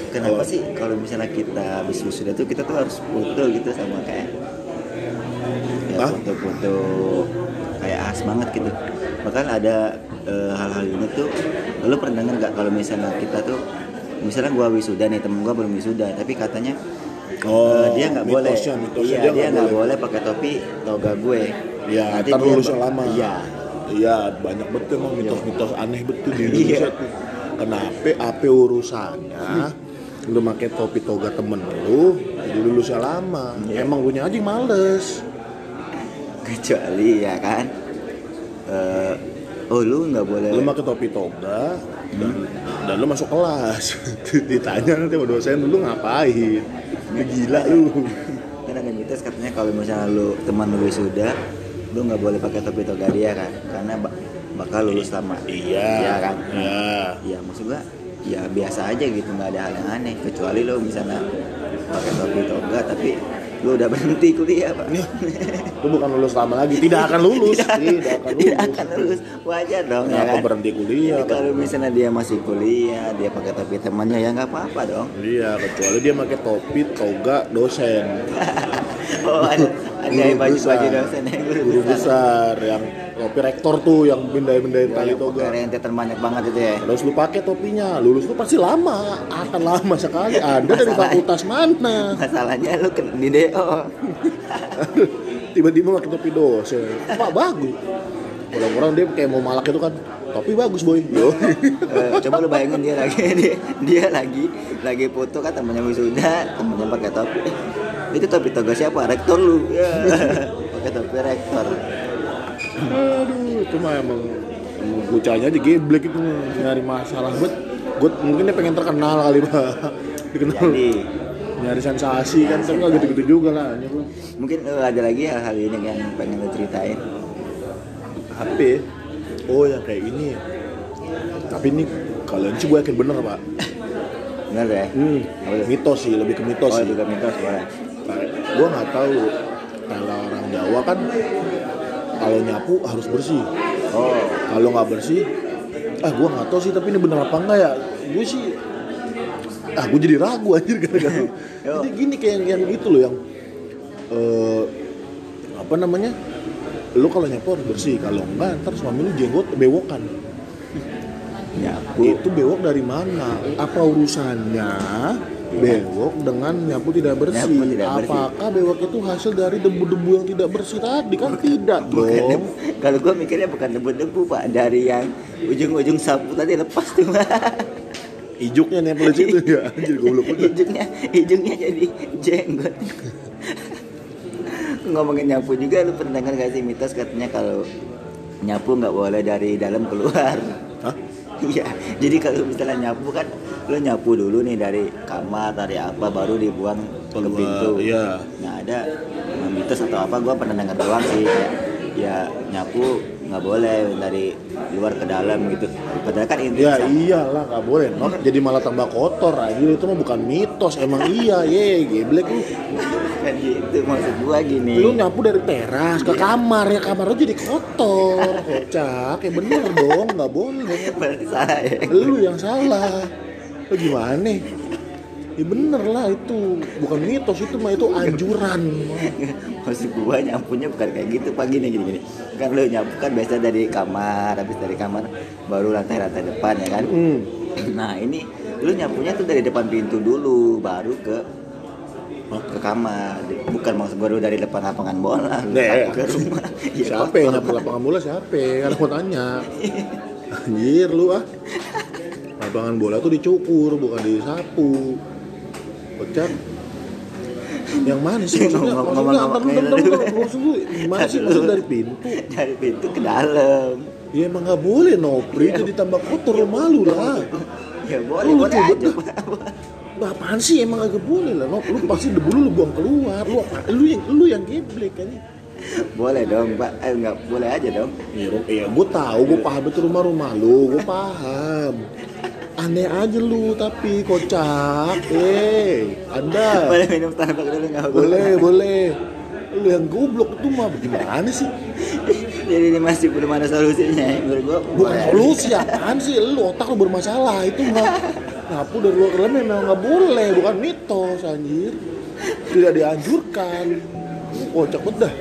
kenapa Oh. sih kalau misalnya kita habis wisuda tuh kita tuh harus foto gitu sama kayak ya foto-foto kayak khas banget gitu. Bahkan ada eh, hal-hal ini tuh lu pernah denger nggak kalau misalnya kita tuh misalnya gua wisuda nih temen gua belum wisuda tapi katanya Oh, eh, dia nggak boleh mitosnya, mitosnya iya dia nggak boleh. boleh pakai topi toga gue Iya, Nanti dia lulus lama. iya Iya, banyak betul emang mitos-mitos aneh betul di Iya. Indonesia tuh. Kenapa apa urusannya? Lu pakai topi toga temen lu, jadi lulusnya lama. Iya. Emang lu aja males. kecuali ya kan eh, oh lu nggak boleh Lu pakai topi toga dan dan lu masuk kelas. Ditanya nanti sama dosen lu ngapain? Lu gila lu. kan ada mitos katanya kalau misalnya lu teman lu wisuda lu nggak boleh pakai topi toga dia kan karena ba- bakal lulus lama Iya. Iya kan Iya. ya maksud gua ya biasa aja gitu nggak ada hal yang aneh kecuali lu misalnya pakai topi toga tapi lu udah berhenti kuliah pak Nih, lu bukan lulus lama lagi, tidak akan lulus, tidak, akan lulus. tidak akan lulus wajar dong ya Kenapa kan berhenti kuliah? Jadi kalau misalnya dia masih kuliah dia pakai topi temannya ya nggak apa-apa dong Iya, kecuali dia pakai topi, toga, dosen. oh ada Guru baju besar. baju dosen yang guru, Guru besar, yang topi rektor tuh, yang bendai-bendai Ya, tali yang toga. pakai rentetan banyak banget itu ya Terus lu pakai topinya, lulus lu pasti lama, akan lama sekali. Anda dari Masalahnya- fakultas mana? masalahnya lu ke di DO Tiba-tiba pakai topi dosen. Wah, bagus. Orang-orang dia kayak mau malak itu kan, topi bagus boy. Yo. Eh, coba lu bayangin dia lagi dia, dia lagi lagi foto kan temennya wisuda temennya pakai topi itu topi toga siapa? Rektor lu. Ya pakai topi rektor. Aduh itu mah emang, bocahnya aja geblek itu nyari masalah. Buat gue mungkin dia pengen terkenal kali pak. Dikenal. Jadi. Nyari sensasi kan tapi nggak gitu-gitu juga lah mungkin eh, ada lagi hal-hal ini yang pengen lo ceritain. HP oh yang kayak ini tapi ini kalian sih gue yakin bener pak. Benar ya? hmm, mitos sih lebih ke mitos Oh sih. juga mitos boleh. Gue nggak tahu. Kalau orang Jawa kan kalau nyapu harus bersih. Oh kalau nggak bersih ah gue nggak tahu sih tapi ini bener apa enggak ya? Gue sih ah gue jadi ragu anjir gara-gara jadi gini kayak yang, yang itu loh yang eh apa namanya? Lu kalau nyapu harus bersih kalau enggak ntar suami lu jenggot bewokan. Nyapu. itu bewok dari mana? Apa urusannya bewok dengan nyapu tidak bersih Nyapu tidak bersih. apakah bewok itu hasil dari debu-debu yang tidak bersih tadi kan tidak Bukan dong. Kalau gue mikirnya bukan debu-debu pak dari yang ujung-ujung sapu tadi lepas tuh Pak. ijuknya nempel di situ ya anjir goblok ujungnya ujungnya jadi jenggot ngomongin nyapu juga lu pernah dengar gak sih mitos katanya kalau nyapu nggak boleh dari dalam keluar Hah? iya jadi kalau misalnya nyapu kan lu nyapu dulu nih dari kamar dari apa baru dibuang ke Keluar, pintu iya. nah ada mitos atau apa gua pernah dengar doang sih kayak ya nyapu nggak boleh dari luar ke dalam gitu padahal kan intinya Ya iyalah nggak boleh Nok. Jadi malah tambah kotor anjir itu mah bukan mitos emang iya ye geblek lu. kan gitu maksud gua gini Lu nyapu dari teras ke kamar ya kamar lu jadi kotor. Kocak ya bener dong nggak boleh. salah ya Lu yang salah. Lu gimana? Ya bener lah itu bukan mitos itu mah itu anjuran. Maksud gua nyapunya bukan kayak gitu pak gini gini gini kan lu nyapu kan biasa dari kamar habis dari kamar baru lantai lantai depan ya kan Hmm. nah ini lu nyapunya tuh dari depan pintu dulu baru ke ke kamar bukan maksud lu dari depan lapangan bola Nih, sapu ke rumah ya, Siapa yang nyapu lapangan bola siapa? Kan aku tanya. Anjir lu ah. Lapangan bola tuh dicukur bukan disapu. Kocak. Yang mana sih maksudnya? Maksudnya antar lu gimana sih maksud dari pintu? dari pintu ke dalam Ya emang gak boleh Nopri jadi tambah kotor lu malu lah. ya boleh boleh aja. Bah, apaan sih emang agak boleh lah Nop. Lu pasti debu lu, lu buang keluar. Lu? Lu yang lu yang geblek kan. boleh dong pak eh nggak boleh aja dong Iya, iya gue tahu, gue paham itu rumah-rumah lu, gue paham. Aneh aja lu tapi kocak, eh, anda boleh minum Starbucks dulu nggak boleh boleh. Lu yang goblok itu mah gimana sih? jadi ini masih belum ada solusinya ya, menurut gua Bukan solusi apaan sih? Lu otak lu bermasalah itu mah. Nyapu dari luar dalam memang nggak boleh, bukan mitos anjir. Tidak dianjurkan. Kocak banget dah.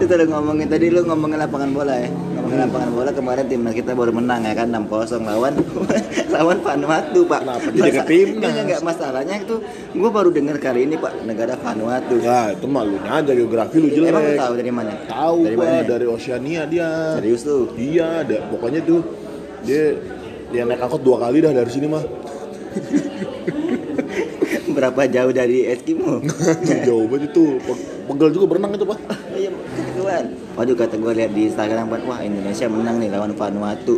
Itu udah ngomongin tadi lu ngomongin lapangan bola ya. Ngomongin lapangan bola kemarin timnas kita baru menang ya kan 6-0 lawan lawan Vanuatu, Pak. Kenapa jadi ke timnas? Enggak, enggak masalahnya itu gua baru dengar kali ini, Pak, negara Vanuatu. Ya itu lu aja geografi lu jelek. Emang tahu dari mana? Tahu dari mana? dari Oceania dia. Serius tuh. Iya, ada. Pokoknya tuh dia dia naik angkot dua kali dah dari sini mah. Berapa jauh dari Eskimo? Jauh banget itu. Pe- Pegel juga berenang itu, Pak. Iya, keteguan. Waduh kata gue lihat di Instagram Pak, wah Indonesia menang nih lawan Vanuatu.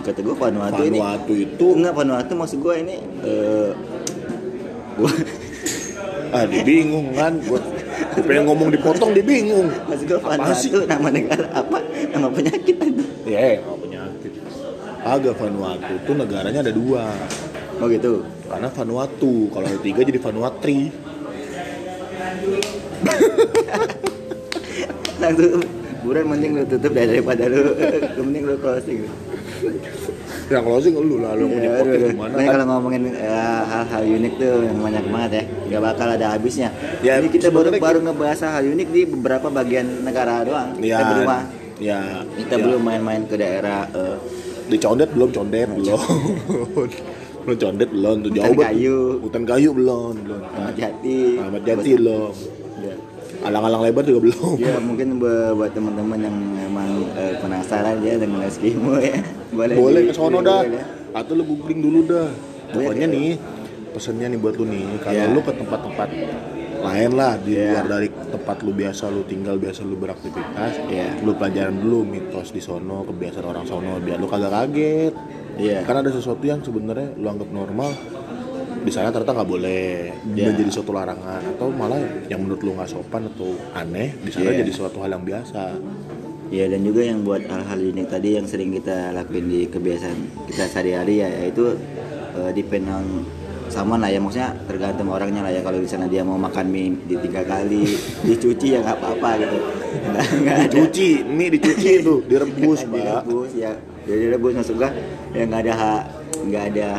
Kata gue Vanuatu, ini Vanuatu itu enggak Vanuatu maksud gue ini eh gua ah dia bingung kan. Gua, gua pengen ngomong dipotong dia bingung. maksud gue? Vanuatu nama negara apa? Nama penyakit aja. Ya, nggak penyakit. Agak Vanuatu itu negaranya ada dua. Oh gitu. Karena Vanuatu, kalau ada tiga jadi Vanuatri. Langsung buruan mending lu tutup daripada lu mending lu closing. Yang closing lu lah, lu punya Ya, podcast gimana Nah, kalau ngomongin eh, hal-hal unik tuh yang banyak banget ya, nggak bakal ada habisnya. Ya, Jadi kita baru baru ngebahas hal unik di beberapa bagian negara doang. Ya, Kita belum ya, Kita ya. belum main-main ke daerah eh, di condet belum condet belum belum condet belum tuh Hutan jauh banget. kayu. hutan kayu belum belum Ahmad Jati. Ahmad Jati belum Ya. Alang-alang lebar juga belum Ya mungkin bu- buat teman-teman yang memang eh, penasaran ya dengan Eskimo ya. Boleh boleh di- ke sono dah boleh. atau lu googling dulu dah Boleh, pokoknya ya. nih pesennya nih buat lu nih kalau Ya. lu ke tempat-tempat lain lah di Iya. luar dari tempat lu biasa lu tinggal biasa lu beraktivitas Iya. lu pelajaran dulu mitos di sono kebiasaan orang sono biar lu kagak kaget Iya. kan ada sesuatu yang sebenarnya lu anggap normal di sana ternyata nggak boleh Iya. dan jadi suatu larangan atau malah yang menurut lu nggak sopan atau aneh di sana Iya. jadi suatu hal yang biasa. Ya dan juga yang buat hal-hal unik tadi yang sering kita lakuin di kebiasaan kita sehari-hari ya yaitu eh, depend on sama lah ya. Maksudnya tergantung orangnya lah ya. Kalau di sana dia mau makan mie di tiga kali dicuci ya nggak apa-apa gitu. Nggak nggak ada. Dicuci mie dicuci tuh direbus pak direbus ya. Jadi direbus gua ya nggak ada hak nggak ada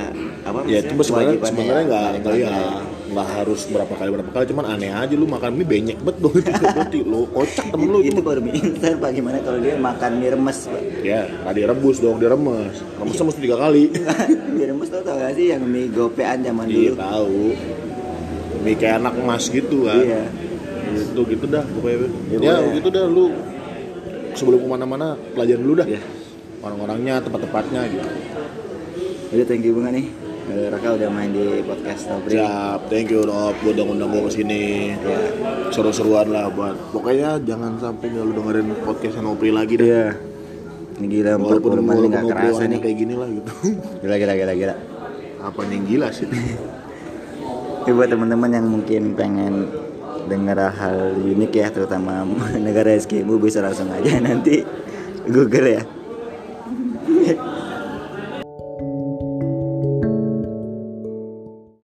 apa ya itu sebenarnya kewajibannya sebenarnya ya, nggak nggak nggak ya nggak harus berapa kali berapa kali cuman aneh aja lu makan mie benyek bet dong itu berarti lu kocak temen lu itu. baru mie instan pak. Gimana kalau dia makan mie remes pak? Ya nggak direbus dong diremes. Remesnya mesti tiga kali. Mie remes tau tau gak sih yang mie gopean zaman iya dulu? tahu. Mie kayak anak emas gitu kan. Iya. gitu gitu dah pokoknya. Ya, ya gitu dah lu sebelum ke mana-mana pelajaran dulu dah. Iya. orang-orangnya tempat-tempatnya gitu Udah thank you banget nih Raka udah main di podcast Nobri siap thank you Rob. Gue udah ngundang gue ke sini Ya. seru-seruan lah buat pokoknya jangan sampai nggak lu dengerin podcast Nopri lagi dah. Iya. Ini gila 40 walaupun menit walaupun gak kerasa nih. kayak gini lah gitu. Gila gila gila gila. Apa yang gila sih? Ini buat teman-teman yang mungkin pengen dengar hal unik ya terutama negara SKMU bisa langsung aja nanti Google ya